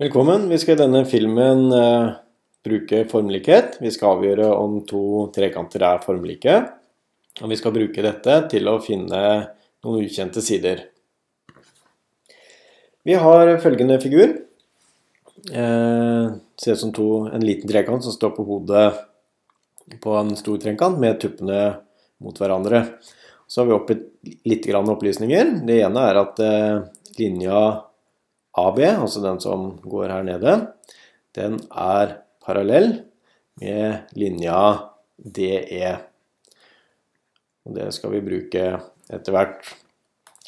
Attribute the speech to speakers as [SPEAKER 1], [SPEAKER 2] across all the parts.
[SPEAKER 1] Velkommen. Vi skal i denne filmen eh, bruke formlikhet. Vi skal avgjøre om to trekanter er formlike. Og vi skal bruke dette til å finne noen ukjente sider. Vi har følgende figur. Eh, ser ut som to, en liten trekant som står på hodet på en stor trekant med tuppene mot hverandre. Så har vi oppgitt litt opplysninger. Det ene er at eh, linja AB, altså den som går her nede, den er parallell med linja DE. Og det skal vi bruke etter hvert.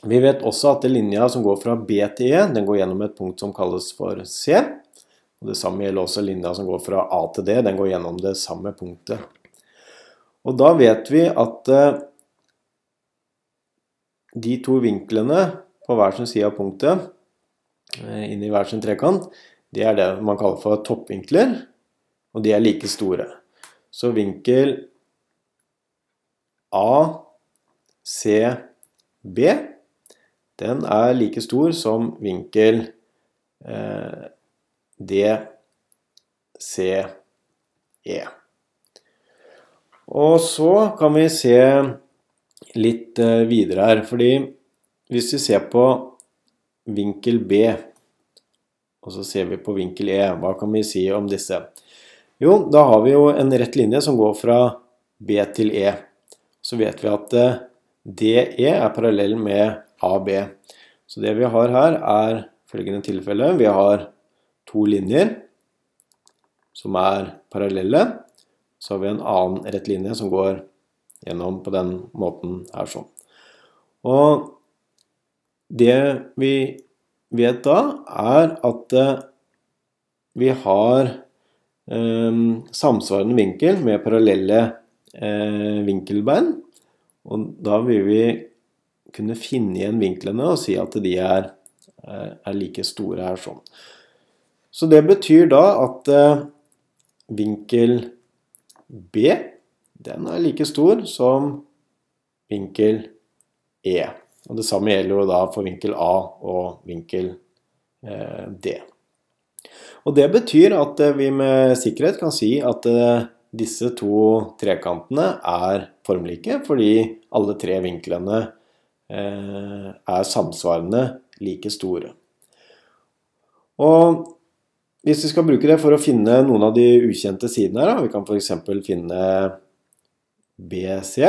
[SPEAKER 1] Vi vet også at linja som går fra B til E, den går gjennom et punkt som kalles for C. Og Det samme gjelder også linja som går fra A til D, den går gjennom det samme punktet. Og da vet vi at eh, de to vinklene på hver sin side av punktet inn i hver sin trekant, det er det man kaller for toppvinkler, og de er like store. Så vinkel ACB, den er like stor som vinkel eh, DCE. Og så kan vi se litt eh, videre her, fordi hvis vi ser på vinkel B. Og så ser vi på vinkel E. Hva kan vi si om disse? Jo, da har vi jo en rett linje som går fra B til E. Så vet vi at eh, DE er parallell med AB. Så det vi har her, er følgende tilfelle. Vi har to linjer som er parallelle. Så har vi en annen rett linje som går gjennom på den måten her sånn. Og det vi vet da, er at eh, vi har eh, samsvarende vinkel med parallelle eh, vinkelbein. Og da vil vi kunne finne igjen vinklene og si at de er, eh, er like store her sånn. Så det betyr da at eh, vinkel B den er like stor som vinkel E. Og Det samme gjelder jo da for vinkel A og vinkel eh, D. Og Det betyr at eh, vi med sikkerhet kan si at eh, disse to trekantene er formlike, fordi alle tre vinklene er samsvarende like store. Og hvis vi skal bruke det for å finne noen av de ukjente sidene her, vi kan f.eks. finne BC,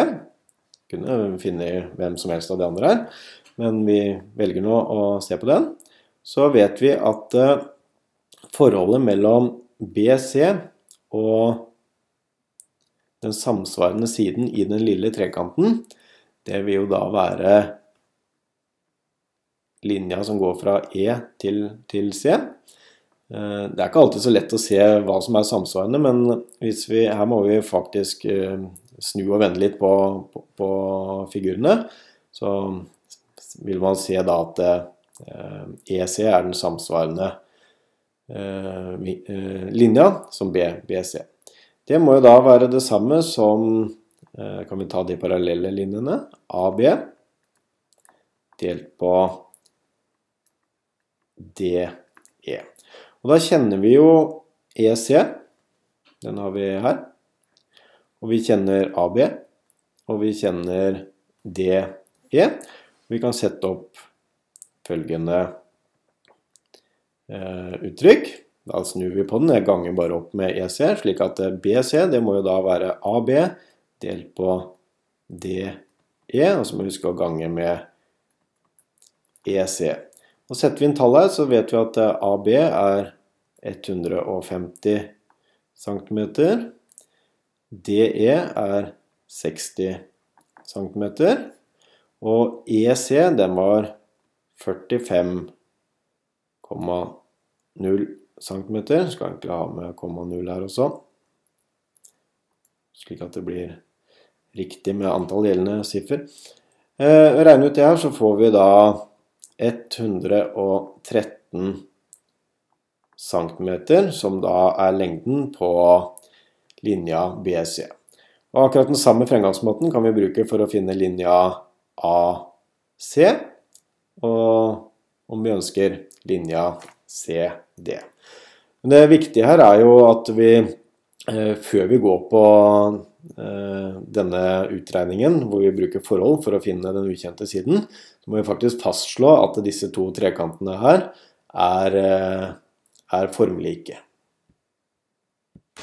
[SPEAKER 1] kunne funnet hvem som helst av de andre her, men vi velger nå å se på den. Så vet vi at eh, forholdet mellom BC og den samsvarende siden i den lille trekanten, det vil jo da være linja som går fra E til, til C. Eh, det er ikke alltid så lett å se hva som er samsvarende, men vi, her må vi faktisk eh, snu og vende litt på, på, på, figurene, så vil man se da at eh, EC er den samsvarende eh, eh linja som B, BC. Det må jo da være det samme som eh, Kan vi ta de parallelle linjene? AB delt på DE. Og da kjenner vi jo EC. Den har vi her. Og vi kjenner AB, og vi kjenner DE. Vi kan sette opp følgende eh, uttrykk. Da snur vi på den. Jeg ganger bare opp med EC, slik at BC det må jo da være AB delt på DE. Og så må vi huske å gange med EC. Og Setter vi inn tallet så vet vi at AB er 150 cm. DE er 60 cm. Og EC den var 45,0 cm. Skal egentlig ha med 0 her også. Slik at det blir riktig med antall gjeldende siffer. Eh, regner ut det her, så får vi da 113 cm, som da er lengden på linja BC. Og akkurat den samme fremgangsmåten kan vi bruke for å finne linja AC, og om vi ønsker linja CD. Men det viktige her er jo at vi eh, før vi går på eh, denne utregningen, hvor vi bruker forhold for å finne den ukjente siden, så må vi faktisk fastslå at disse to trekantene her er, er formlike.